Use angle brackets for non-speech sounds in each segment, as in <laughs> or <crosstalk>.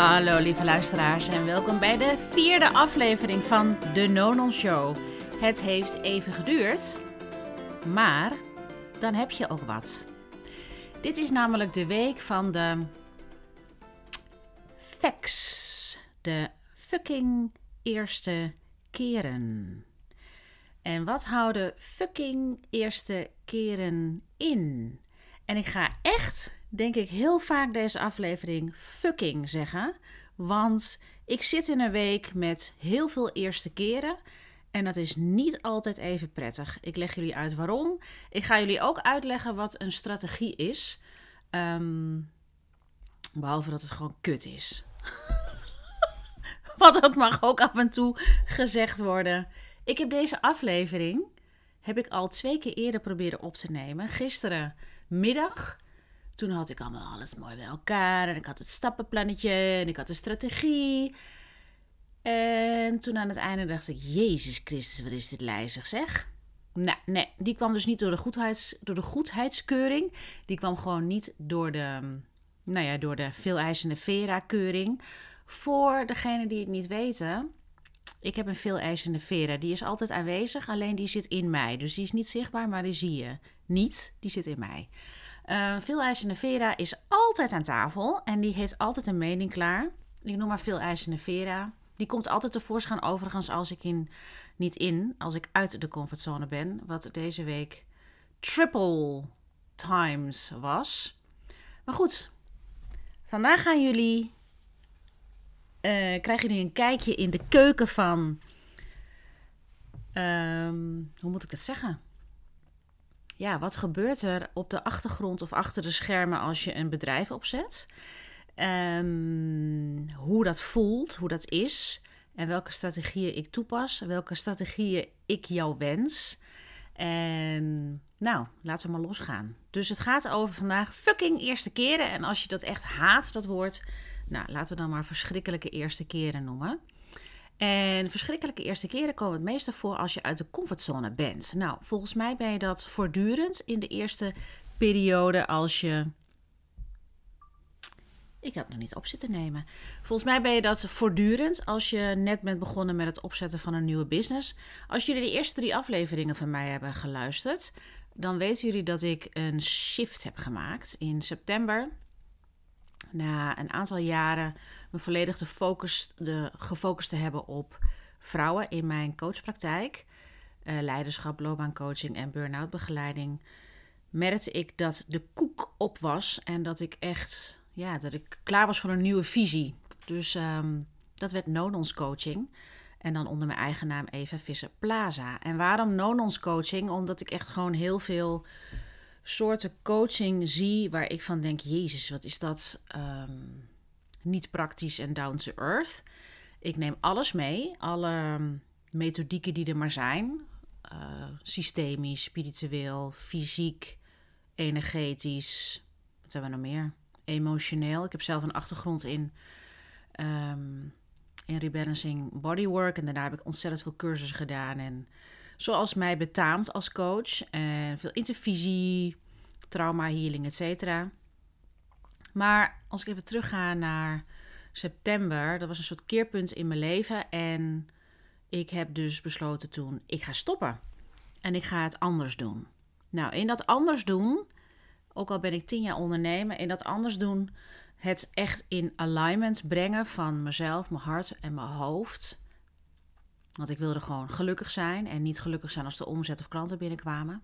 Hallo lieve luisteraars en welkom bij de vierde aflevering van de Nonon Show. Het heeft even geduurd, maar dan heb je ook wat. Dit is namelijk de week van de facts, de fucking eerste keren. En wat houden fucking eerste keren in? En ik ga echt, denk ik, heel vaak deze aflevering fucking zeggen. Want ik zit in een week met heel veel eerste keren. En dat is niet altijd even prettig. Ik leg jullie uit waarom. Ik ga jullie ook uitleggen wat een strategie is. Ehm, behalve dat het gewoon kut is. <laughs> Want dat mag ook af en toe gezegd worden. Ik heb deze aflevering heb ik al twee keer eerder proberen op te nemen. Gisterenmiddag. Toen had ik allemaal alles mooi bij elkaar. En ik had het stappenplannetje. En ik had de strategie. En toen aan het einde dacht ik: Jezus Christus, wat is dit lijzig zeg. Nou, nee, die kwam dus niet door de, goedheids, door de goedheidskeuring. Die kwam gewoon niet door de, nou ja, door de veel eisende Vera-keuring. Voor degenen die het niet weten, ik heb een veel eisende Vera. Die is altijd aanwezig, alleen die zit in mij. Dus die is niet zichtbaar, maar die zie je niet. Die zit in mij. Uh, veel eisende Vera is altijd aan tafel en die heeft altijd een mening klaar. Ik noem maar veel eisende Vera. Die komt altijd tevoorschijn overigens als ik in, niet in, als ik uit de comfortzone ben. Wat deze week triple times was. Maar goed, vandaag gaan jullie uh, krijgen jullie een kijkje in de keuken van. Um, hoe moet ik het zeggen? Ja, wat gebeurt er op de achtergrond of achter de schermen als je een bedrijf opzet? Um, hoe dat voelt, hoe dat is. En welke strategieën ik toepas. Welke strategieën ik jou wens. En nou, laten we maar losgaan. Dus het gaat over vandaag fucking eerste keren. En als je dat echt haat, dat woord, nou, laten we dan maar verschrikkelijke eerste keren noemen. En verschrikkelijke eerste keren komen het meeste voor als je uit de comfortzone bent. Nou, volgens mij ben je dat voortdurend in de eerste periode als je. Ik had het nog niet op zitten nemen. Volgens mij ben je dat voortdurend als je net bent begonnen met het opzetten van een nieuwe business. Als jullie de eerste drie afleveringen van mij hebben geluisterd, dan weten jullie dat ik een shift heb gemaakt in september na een aantal jaren me volledig te focus, de, gefocust te hebben op vrouwen in mijn coachpraktijk, uh, leiderschap, loopbaancoaching en burn-out begeleiding, merkte ik dat de koek op was en dat ik echt, ja, dat ik klaar was voor een nieuwe visie. Dus um, dat werd Nonons Coaching. En dan onder mijn eigen naam Eva Visser Plaza. En waarom Nonons Coaching? Omdat ik echt gewoon heel veel soorten coaching zie waar ik van denk: Jezus, wat is dat um, niet praktisch en down to earth. Ik neem alles mee, alle methodieken die er maar zijn. Uh, systemisch, spiritueel, fysiek, energetisch. Wat hebben we nog meer? Emotioneel. Ik heb zelf een achtergrond in, um, in rebalancing bodywork. En daarna heb ik ontzettend veel cursussen gedaan. En zoals mij betaamt als coach. En veel intervisie, trauma healing, et. Maar als ik even terugga naar september, dat was een soort keerpunt in mijn leven. En ik heb dus besloten toen, ik ga stoppen. En ik ga het anders doen. Nou, in dat anders doen, ook al ben ik tien jaar ondernemer, in dat anders doen, het echt in alignment brengen van mezelf, mijn hart en mijn hoofd. Want ik wilde gewoon gelukkig zijn en niet gelukkig zijn als de omzet of klanten binnenkwamen.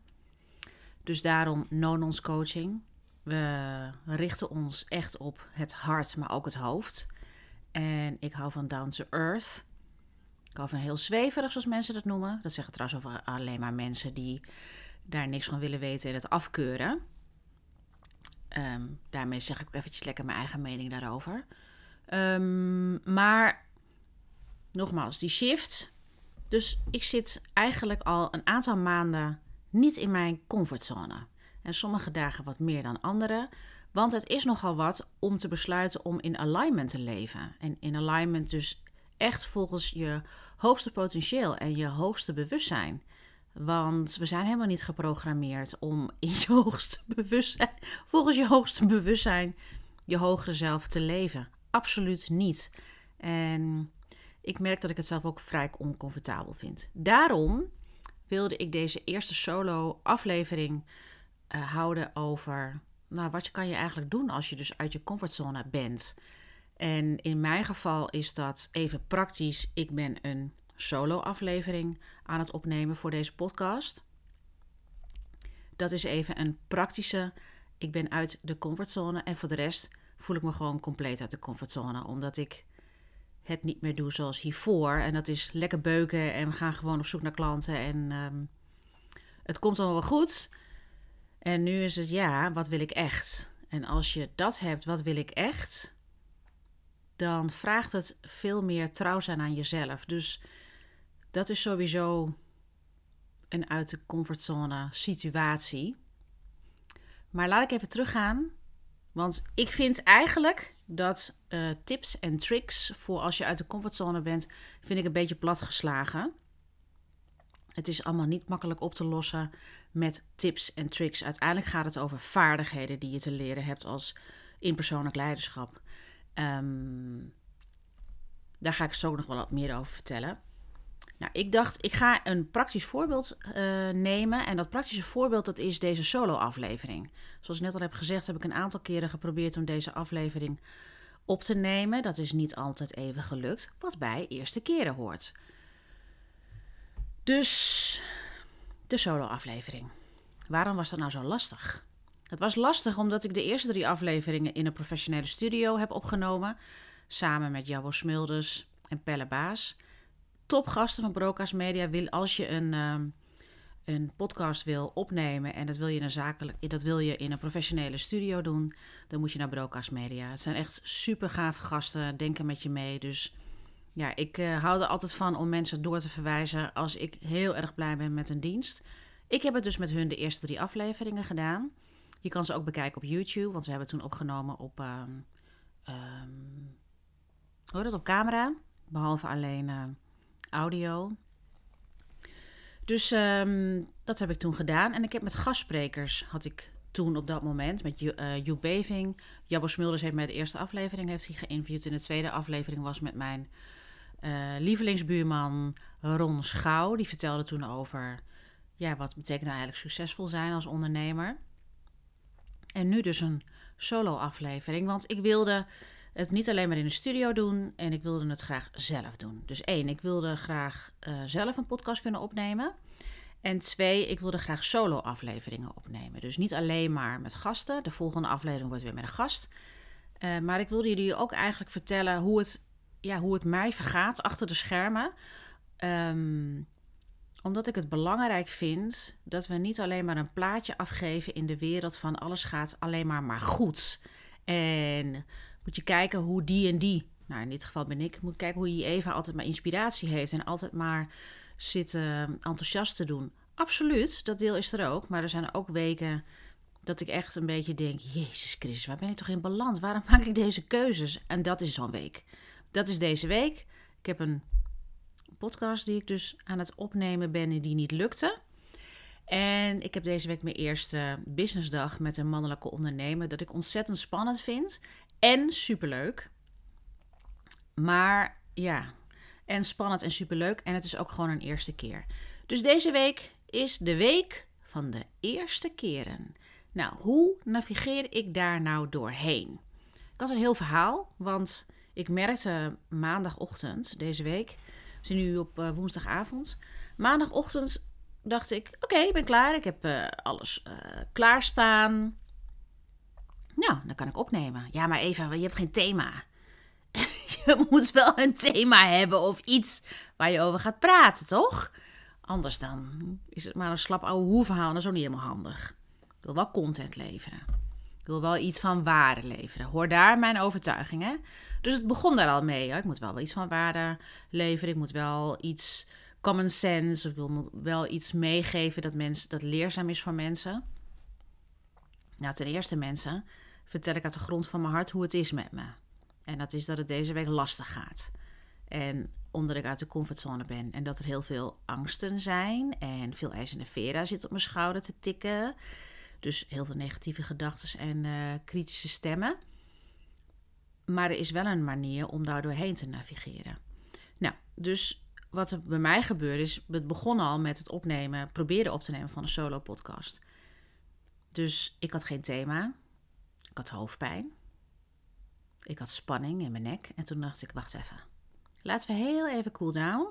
Dus daarom non-ons coaching. We richten ons echt op het hart, maar ook het hoofd. En ik hou van down to earth. Ik hou van heel zweverig, zoals mensen dat noemen. Dat zeggen trouwens over alleen maar mensen die daar niks van willen weten en het afkeuren. Ehm, daarmee zeg ik ook eventjes lekker mijn eigen mening daarover. Um, maar nogmaals, die shift. Dus ik zit eigenlijk al een aantal maanden niet in mijn comfortzone. En sommige dagen wat meer dan andere. Want het is nogal wat om te besluiten om in alignment te leven. En in alignment dus echt volgens je hoogste potentieel en je hoogste bewustzijn. Want we zijn helemaal niet geprogrammeerd om in je <laughs> hoogste bewustzijn, volgens je hoogste bewustzijn, je hogere zelf te leven. absoluut niet. En ik merk dat ik het zelf ook vrij oncomfortabel vind. Daarom wilde ik deze eerste solo-aflevering uh, houden over nou, wat kan je eigenlijk doen als je dus uit je comfortzone bent. En in mijn geval is dat even praktisch. Ik ben een solo-aflevering aan het opnemen voor deze podcast. Dat is even een praktische. Ik ben uit de comfortzone en voor de rest voel ik me gewoon compleet uit de comfortzone, omdat ik het niet meer doe zoals hiervoor. En dat is lekker beuken en we gaan gewoon op zoek naar klanten en ehm, het komt allemaal wel goed. En nu is het ja, wat wil ik echt? En als je dat hebt, wat wil ik echt? Dan vraagt het veel meer trouw zijn aan jezelf. Dus dat is sowieso een uit de comfortzone situatie. Maar laat ik even teruggaan. Want ik vind eigenlijk dat uh, tips en tricks voor als je uit de comfortzone bent, vind ik een beetje platgeslagen. Het is allemaal niet makkelijk op te lossen met tips en tricks. Uiteindelijk gaat het over vaardigheden die je te leren hebt als in persoonlijk leiderschap. Um, daar ga ik zo nog wel wat meer over vertellen. Nou, ik dacht, ik ga een praktisch voorbeeld uh, nemen. En dat praktische voorbeeld, dat is deze solo-aflevering. Zoals ik net al heb gezegd, heb ik een aantal keren geprobeerd om deze aflevering op te nemen. Dat is niet altijd even gelukt, wat bij eerste keren hoort. Dus de solo-aflevering. Waarom was dat nou zo lastig? Het was lastig omdat ik de eerste drie afleveringen in een professionele studio heb opgenomen. Samen met Jabbo Smulders en Pelle Baas. Topgasten van Broca's Media. Wil, als je een, um, een podcast wil opnemen en dat wil, je in een zakelijk, dat wil je in een professionele studio doen, dan moet je naar Broca's Media. Het zijn echt super gave gasten, denken met je mee. Dus ja, ik uh, hou er altijd van om mensen door te verwijzen als ik heel erg blij ben met een dienst. Ik heb het dus met hun de eerste drie afleveringen gedaan. Je kan ze ook bekijken op YouTube, want we hebben toen opgenomen op, um, um, hoor dat, op camera. Behalve alleen uh, audio. Dus um, dat heb ik toen gedaan. En ik heb met gastsprekers, had ik toen op dat moment, met uh, Beving. Jabbo Smulders heeft mij de eerste aflevering heeft geïnterviewd. En de tweede aflevering was met mijn uh, lievelingsbuurman Ron Schouw. Die vertelde toen over ja, wat betekent nou eigenlijk succesvol zijn als ondernemer. En nu dus een solo-aflevering, want ik wilde het niet alleen maar in de studio doen en ik wilde het graag zelf doen. Dus één, ik wilde graag uh, zelf een podcast kunnen opnemen. En twee, ik wilde graag solo-afleveringen opnemen. Dus niet alleen maar met gasten. De volgende aflevering wordt weer met een gast. Uh, maar ik wilde jullie ook eigenlijk vertellen hoe het, ja, hoe het mij vergaat achter de schermen. Um, omdat ik het belangrijk vind dat we niet alleen maar een plaatje afgeven in de wereld van alles gaat alleen maar maar goed. En moet je kijken hoe die en die, nou in dit geval ben ik, moet kijken hoe je Eva altijd maar inspiratie heeft en altijd maar zit enthousiast te doen. Absoluut, dat deel is er ook. Maar er zijn ook weken dat ik echt een beetje denk: Jezus Christus, waar ben ik toch in balans? Waarom maak ik deze keuzes? En dat is zo'n week. Dat is deze week. Ik heb een podcast die ik dus aan het opnemen ben en die niet lukte. En ik heb deze week mijn eerste businessdag met een mannelijke ondernemer. Dat ik ontzettend spannend vind en superleuk. Maar ja, en spannend en superleuk. En het is ook gewoon een eerste keer. Dus deze week is de week van de eerste keren. Nou, hoe navigeer ik daar nou doorheen? Ik had een heel verhaal, want ik merkte maandagochtend deze week we zijn nu op uh, woensdagavond. Maandagochtend dacht ik: Oké, ik ben klaar. Ik heb uh, alles uh, klaarstaan. Nou, dan kan ik opnemen. Ja, maar even, je hebt geen thema. <laughs> je moet wel een thema hebben of iets waar je over gaat praten, toch? Anders dan is het maar een slap oude hoeverhaal. Dat is ook niet helemaal handig. Ik wil wel content leveren. Ik wil wel iets van waarde leveren. Hoor daar mijn overtuigingen. Dus het begon daar al mee. Ik moet wel iets van waarde leveren. Ik moet wel iets common sense. Ik wil wel iets meegeven dat, mensen, dat leerzaam is voor mensen. Nou, ten eerste mensen vertel ik uit de grond van mijn hart hoe het is met me. En dat is dat het deze week lastig gaat. En omdat ik uit de comfortzone ben. En dat er heel veel angsten zijn. En veel ijzende vera zit op mijn schouder te tikken. Dus heel veel negatieve gedachten en uh, kritische stemmen. Maar er is wel een manier om daar doorheen te navigeren. Nou, dus wat er bij mij gebeurde is, het begon al met het opnemen, proberen op te nemen van een solo podcast. Dus ik had geen thema. Ik had hoofdpijn. Ik had spanning in mijn nek. En toen dacht ik, wacht even. Laten we heel even cool down.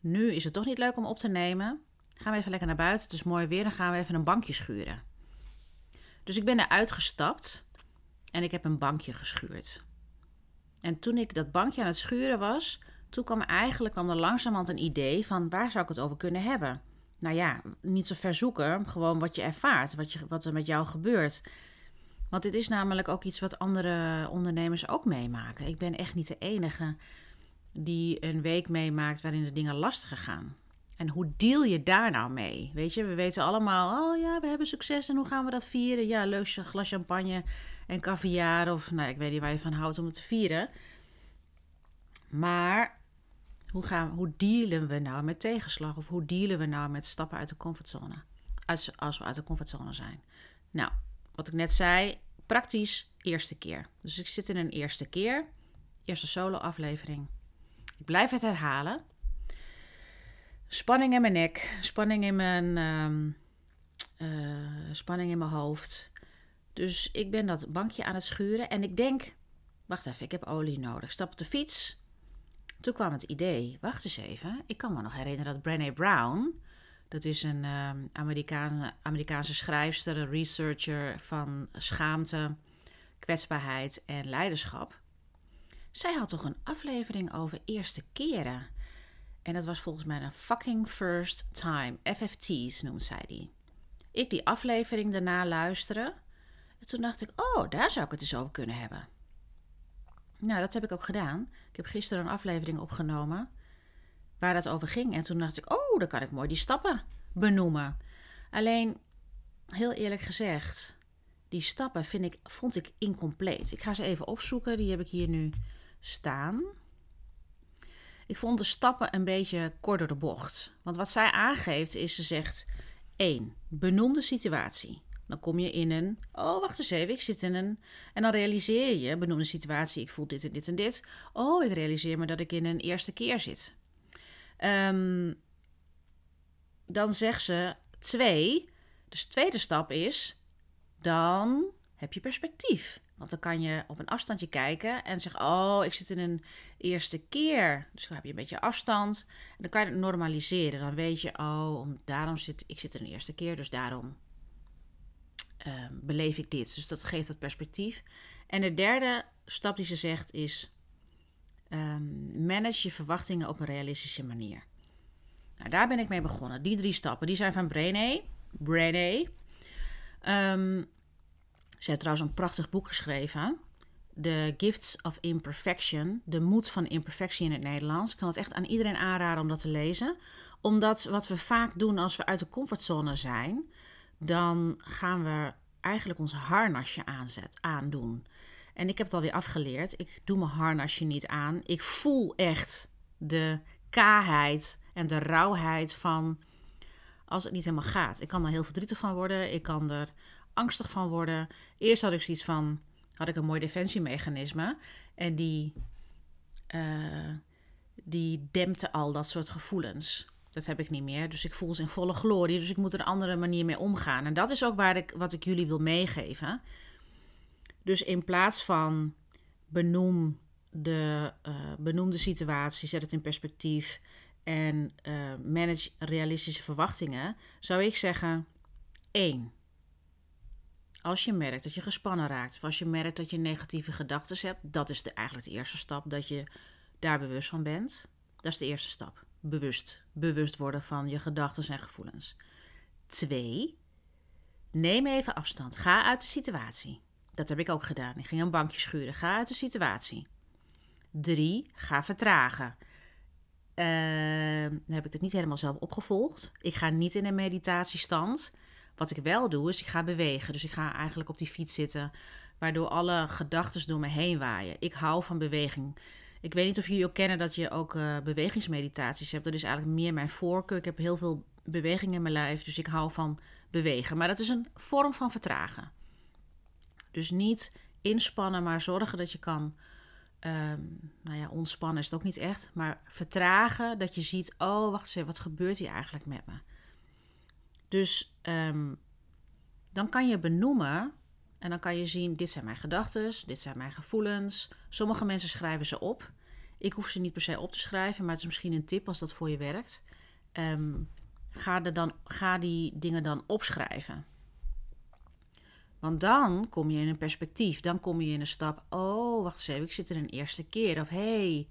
Nu is het toch niet leuk om op te nemen. Gaan we even lekker naar buiten. Het is mooi weer. Dan gaan we even een bankje schuren. Dus ik ben eruit gestapt. En ik heb een bankje geschuurd. En toen ik dat bankje aan het schuren was, toen kwam eigenlijk kwam er langzamerhand een idee van waar zou ik het over kunnen hebben. Nou ja, niet zo ver zoeken, gewoon wat je ervaart, wat, je, wat er met jou gebeurt. Want dit is namelijk ook iets wat andere ondernemers ook meemaken. Ik ben echt niet de enige die een week meemaakt waarin de dingen lastiger gaan. En hoe deal je daar nou mee? Weet je, we weten allemaal, oh ja, we hebben succes en hoe gaan we dat vieren? Ja, leuk glas champagne en caviar of nou, ik weet niet waar je van houdt om het te vieren. Maar hoe, gaan, hoe dealen we nou met tegenslag? Of hoe dealen we nou met stappen uit de comfortzone? Als, als we uit de comfortzone zijn. Nou, wat ik net zei, praktisch eerste keer. Dus ik zit in een eerste keer, eerste solo-aflevering. Ik blijf het herhalen. Spanning in mijn nek, spanning in mijn, ehm, eh, spanning in mijn hoofd. Dus ik ben dat bankje aan het schuren en ik denk, wacht even, ik heb olie nodig. Stap op de fiets, toen kwam het idee, wacht eens even, ik kan me nog herinneren dat Brené Brown, dat is een Amerikaan, Amerikaanse schrijfster, researcher van schaamte, kwetsbaarheid en leiderschap. Zij had toch een aflevering over eerste keren. En dat was volgens mij een fucking first time. FFT's noemt zij die. Ik die aflevering daarna luisteren. En toen dacht ik, oh, daar zou ik het dus over kunnen hebben. Nou, dat heb ik ook gedaan. Ik heb gisteren een aflevering opgenomen waar dat over ging. En toen dacht ik, oh, dan kan ik mooi die stappen benoemen. Alleen, heel eerlijk gezegd, die stappen vind ik, vond ik incompleet. Ik ga ze even opzoeken. Die heb ik hier nu staan. Ik vond de stappen een beetje kort door de bocht. Want wat zij aangeeft is, ze zegt 1. Benoem de situatie. Dan kom je in een, oh wacht eens even, ik zit in een... En dan realiseer je, benoem de situatie, ik voel dit en dit en dit. Oh, ik realiseer me dat ik in een eerste keer zit. Um, dan zegt ze twee. Dus de tweede stap is, dan heb je perspectief. Want dan kan je op een afstandje kijken en zeggen: Oh, ik zit in een eerste keer. Dus dan heb je een beetje afstand. En dan kan je het normaliseren. Dan weet je: Oh, daarom zit ik zit in een eerste keer, dus daarom Ehm, beleef ik dit. Dus dat geeft dat perspectief. En de derde stap die ze zegt is: um, manage je verwachtingen op een realistische manier. Nou, daar ben ik mee begonnen. Die drie stappen, die zijn van Brené. Brené. Um, ze heeft trouwens een prachtig boek geschreven. The Gifts of Imperfection. De moed van imperfectie in het Nederlands. Ik kan het echt aan iedereen aanraden om dat te lezen. Omdat wat we vaak doen als we uit de comfortzone zijn, dan gaan we eigenlijk ons harnasje aanzet, aandoen. En ik heb het alweer afgeleerd. Ik doe mijn harnasje niet aan. Ik voel echt de kaarheid en de rauwheid van als het niet helemaal gaat. Ik kan er heel verdrietig van worden. Ik kan er angstig van worden. Eerst had ik zoiets van, had ik een mooi defensiemechanisme. En die, uh, die dempte al dat soort gevoelens. Dat heb ik niet meer. Dus ik voel ze in volle glorie. Dus ik moet er een andere manier mee omgaan. En dat is ook waar ik, wat ik jullie wil meegeven. Dus in plaats van benoem de, uh, situatie, zet het in perspectief en uh, manage realistische verwachtingen, zou ik zeggen: één. Als je merkt dat je gespannen raakt, of als je merkt dat je negatieve gedachten hebt, dat is eigenlijk de eerste stap, dat je daar bewust van bent. Dat is de eerste stap bewust, bewust worden van je gedachten en gevoelens. Twee, neem even afstand. Ga uit de situatie. Dat heb ik ook gedaan. Ik ging een bankje schuren. Ga uit de situatie. Drie, ga vertragen. Uh, heb ik het niet helemaal zelf opgevolgd. Ik ga niet in een meditatiestand. Wat ik wel doe, is ik ga bewegen. Dus ik ga eigenlijk op die fiets zitten, waardoor alle gedachten door me heen waaien. Ik hou van beweging. Ik weet niet of jullie ook kennen dat je ook uh, bewegingsmeditaties hebt. Dat is eigenlijk meer mijn voorkeur. Ik heb heel veel beweging in mijn lijf, dus ik hou van bewegen. Maar dat is een vorm van vertragen. Dus niet inspannen, maar zorgen dat je kan ehm, nou ja, ontspannen is het ook niet echt, maar vertragen dat je ziet, oh wacht eens, wat gebeurt hier eigenlijk met me? Dus ehm, dan kan je benoemen en dan kan je zien, dit zijn mijn gedachten, dit zijn mijn gevoelens. Sommige mensen schrijven ze op. Ik hoef ze niet per se op te schrijven, maar het is misschien een tip als dat voor je werkt. Ehm, ga, er dan, ga die dingen dan opschrijven. Want dan kom je in een perspectief. Dan kom je in een stap. Oh, wacht eens even, ik zit er een eerste keer. Of hey,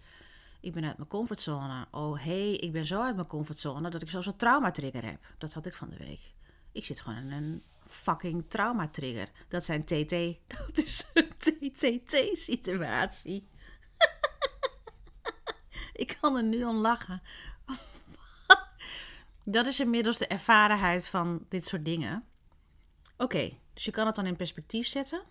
ik ben uit mijn comfortzone. Oh, hey, ik ben zo uit mijn comfortzone dat ik zelfs een traumatrigger heb. Dat had ik van de week. Ik zit gewoon in een fucking traumatrigger. Dat zijn TT. <laughs> Dat is een TTT-situatie. <laughs> ik kan er nu om lachen. <laughs> dat is inmiddels de ervarenheid van dit soort dingen. Oké, dus je kan het dan in perspectief zetten.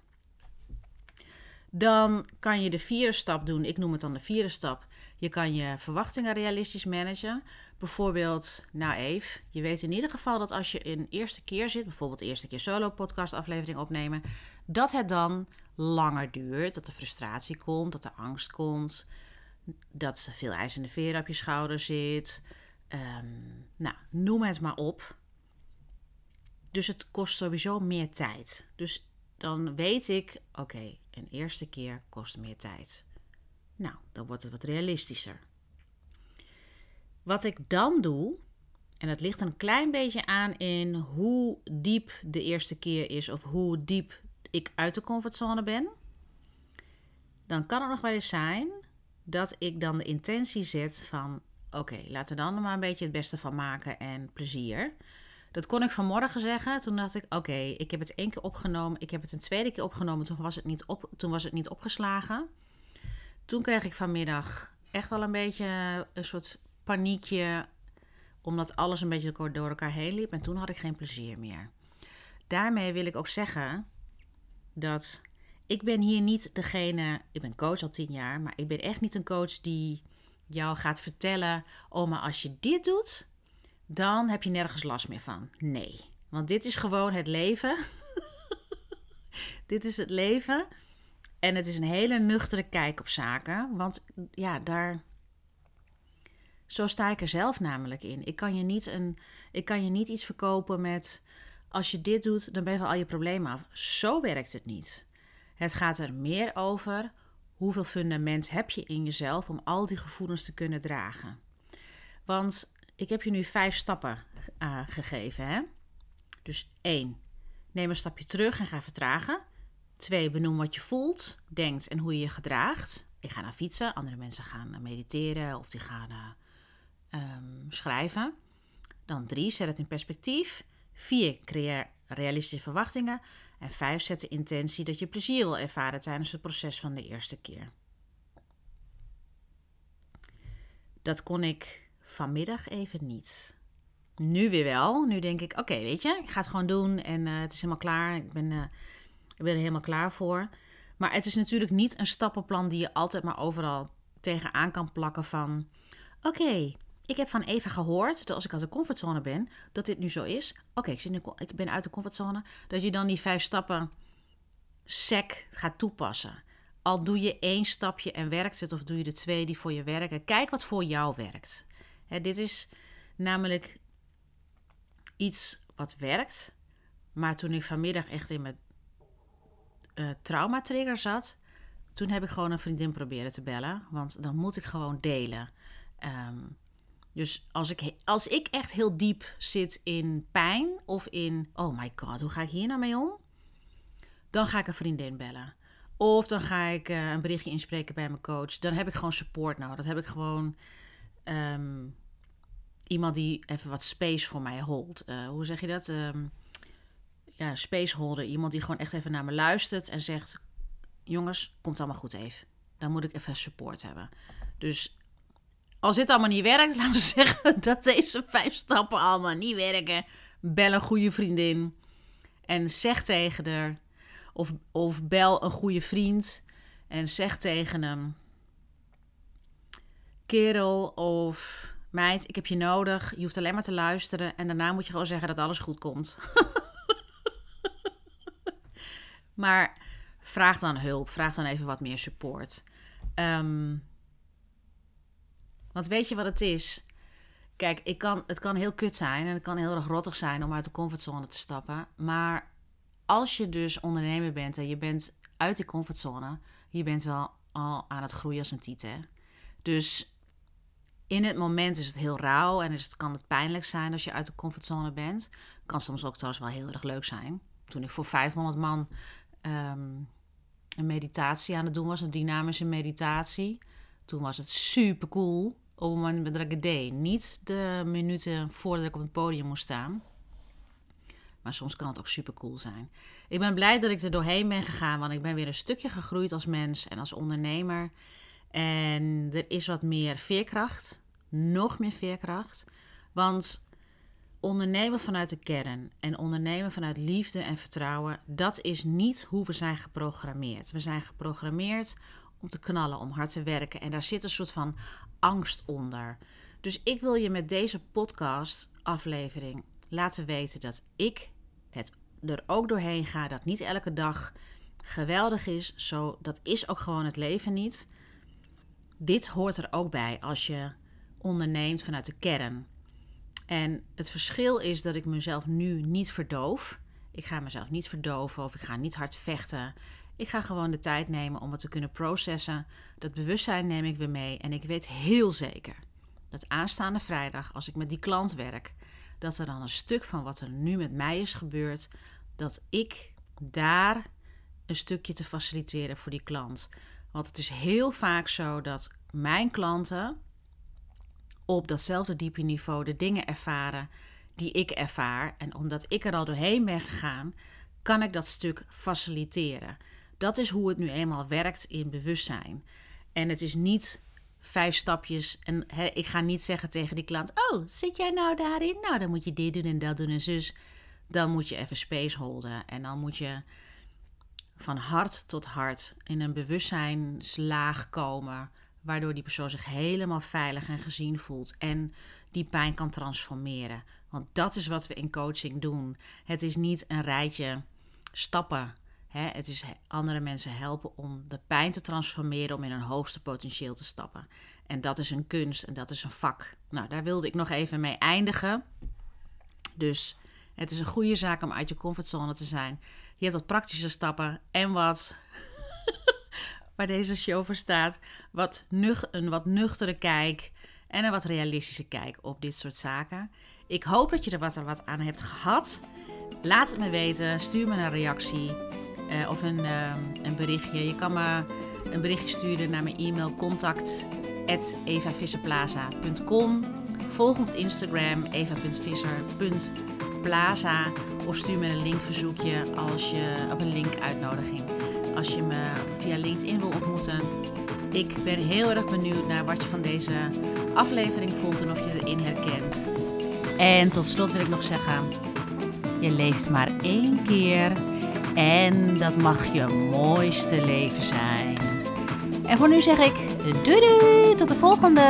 Dan kan je de vierde stap doen. Ik noem het dan de vierde stap. Je kan je verwachtingen realistisch managen. Bijvoorbeeld, nou je weet in ieder geval dat als je een eerste keer zit, bijvoorbeeld de eerste keer solo podcast aflevering opnemen, dat het dan langer duurt, dat er frustratie komt, dat er angst komt, dat veel ijzende veren op je schouder zit. Ehm, nou, noem het maar op. Dus het kost sowieso meer tijd. Dus dan weet ik, oké, een eerste keer kost meer tijd. Nou, dan wordt het wat realistischer. Wat ik dan doe, en dat ligt een klein beetje aan in hoe diep de eerste keer is of hoe diep ik uit de comfortzone ben. Dan kan het nog wel eens zijn dat ik dan de intentie zet van: oké, laten we dan maar een beetje het beste van maken en plezier. Dat kon ik vanmorgen zeggen. Toen dacht ik: oké, ik heb het één keer opgenomen. Ik heb het een tweede keer opgenomen. Toen was het niet, op, toen was het niet opgeslagen. Toen kreeg ik vanmiddag echt wel een beetje een soort paniekje. Omdat alles een beetje door elkaar heen liep. En toen had ik geen plezier meer. Daarmee wil ik ook zeggen dat ik ben hier niet degene. Ik ben coach al tien jaar. Maar ik ben echt niet een coach die jou gaat vertellen. Oh, maar als je dit doet, dan heb je nergens last meer van. Nee. Want dit is gewoon het leven. <laughs> dit is het leven. En het is een hele nuchtere kijk op zaken. Want ja, daar. Zo sta ik er zelf namelijk in. Ik kan je niet, een, ik kan je niet iets verkopen met. Als je dit doet, dan ben je van al je problemen af. Zo werkt het niet. Het gaat er meer over hoeveel fundament heb je in jezelf om al die gevoelens te kunnen dragen. Want ik heb je nu vijf stappen uh, gegeven. Hè? Dus één, neem een stapje terug en ga vertragen. Twee, benoem wat je voelt, denkt en hoe je je gedraagt. Ik ga naar fietsen, andere mensen gaan mediteren of die gaan um, schrijven. Dan drie, zet het in perspectief. Vier, creëer realistische verwachtingen. En vijf, zet de intentie dat je plezier wil ervaren tijdens het proces van de eerste keer. Dat kon ik vanmiddag even niet. Nu weer wel. Nu denk ik, oké, weet je, ik ga het gewoon doen en uh, het is helemaal klaar. Ik ben... ik ben er helemaal klaar voor. Maar het is natuurlijk niet een stappenplan die je altijd maar overal tegenaan kan plakken van... Oké, ik heb van Eva gehoord dat als ik uit de comfortzone ben, dat dit nu zo is. Oké, ik, ik ben uit de comfortzone. Dat je dan die vijf stappen sec gaat toepassen. Al doe je één stapje en werkt het, of doe je de twee die voor je werken. Kijk wat voor jou werkt. dit is namelijk iets wat werkt. Maar toen ik vanmiddag echt in mijn uh, traumatrigger zat, toen heb ik gewoon een vriendin proberen te bellen. Want dan moet ik gewoon delen. Ehm, dus als ik, als ik echt heel diep zit in pijn of in, oh my god, hoe ga ik hier nou mee om? Dan ga ik een vriendin bellen. Of dan ga ik uh, een berichtje inspreken bij mijn coach. Dan heb ik gewoon support nodig. Dat heb ik gewoon ehm, iemand die even wat space voor mij holdt. Uh, hoe zeg je dat? Um, ja, spaceholder. Iemand die gewoon echt even naar me luistert en zegt: Jongens, komt allemaal goed even. Dan moet ik even support hebben. Dus als dit allemaal niet werkt, <laughs> laten we zeggen dat deze vijf stappen allemaal niet werken. Bel een goede vriendin en zeg tegen haar. Of, of bel een goede vriend en zeg tegen hem: Kerel of meid, ik heb je nodig. Je hoeft alleen maar te luisteren. En daarna moet je gewoon zeggen dat alles goed komt. <laughs> Maar vraag dan hulp, vraag dan even wat meer support. Ehm, want weet je wat het is? Kijk, ik kan, het kan heel kut zijn en het kan heel erg rottig zijn om uit de comfortzone te stappen. Maar als je dus ondernemer bent en je bent uit die comfortzone, je bent wel al aan het groeien als een tieten. Dus in het moment is het heel rauw en is het, kan het pijnlijk zijn als je uit de comfortzone bent. Kan soms ook trouwens wel heel erg leuk zijn. Toen ik voor 500 man ehm, een meditatie aan het doen was, een dynamische meditatie. Toen was het super cool op het moment dat ik het deed. Niet de minuten voordat ik op het podium moest staan. Maar soms kan het ook super cool zijn. Ik ben blij dat ik er doorheen ben gegaan, want ik ben weer een stukje gegroeid als mens en als ondernemer. En er is wat meer veerkracht, nog meer veerkracht. Want ondernemen vanuit de kern en ondernemen vanuit liefde en vertrouwen, dat is niet hoe we zijn geprogrammeerd. We zijn geprogrammeerd om te knallen, om hard te werken. En daar zit een soort van angst onder. Dus ik wil je met deze podcast-aflevering laten weten dat ik het er ook doorheen ga. Dat niet elke dag geweldig is. Zo, dat is ook gewoon het leven niet. Dit hoort er ook bij als je onderneemt vanuit de kern. En het verschil is dat ik mezelf nu niet verdoof. Ik ga mezelf niet verdoven of ik ga niet hard vechten. Ik ga gewoon de tijd nemen om het te kunnen processen. Dat bewustzijn neem ik weer mee. En ik weet heel zeker dat aanstaande vrijdag, als ik met die klant werk, dat er dan een stuk van wat er nu met mij is gebeurd, dat ik daar een stukje te faciliteren voor die klant. Want het is heel vaak zo dat mijn klanten op datzelfde diepe niveau de dingen ervaren die ik ervaar. En omdat ik er al doorheen ben gegaan, kan ik dat stuk faciliteren. Dat is hoe het nu eenmaal werkt in bewustzijn. En het is niet vijf stapjes. En ik ga niet zeggen tegen die klant: Oh, zit jij nou daarin? Nou, dan moet je dit doen en dat doen en zus. Dan moet je even space holden. En dan moet je van hart tot hart in een bewustzijnslaag komen. Waardoor die persoon zich helemaal veilig en gezien voelt. En die pijn kan transformeren. Want dat is wat we in coaching doen. Het is niet een rijtje stappen het is andere mensen helpen om de pijn te transformeren, om in een hoogste potentieel te stappen. En dat is een kunst en dat is een vak. Nou, daar wilde ik nog even mee eindigen. Dus het is een goede zaak om uit je comfortzone te zijn. Je hebt wat praktische stappen en wat, <laughs> waar deze show voor staat, wat nuch, een wat nuchtere kijk en een wat realistische kijk op dit soort zaken. Ik hoop dat je er wat, wat aan hebt gehad. Laat het me weten. Stuur me een reactie. Uh, of een, uh, een berichtje. Je kan me een berichtje sturen naar mijn e-mail contact@evavisserplaza.com. Volg op Instagram eva.visser.plaza of stuur me een linkverzoekje als je of een linkuitnodiging als je me via LinkedIn wil ontmoeten. Ik ben heel erg benieuwd naar wat je van deze aflevering vond en of je erin herkent. En tot slot wil ik nog zeggen: je leest maar één keer. En dat mag je mooiste leven zijn. En voor nu zeg ik doei doei, tot de volgende!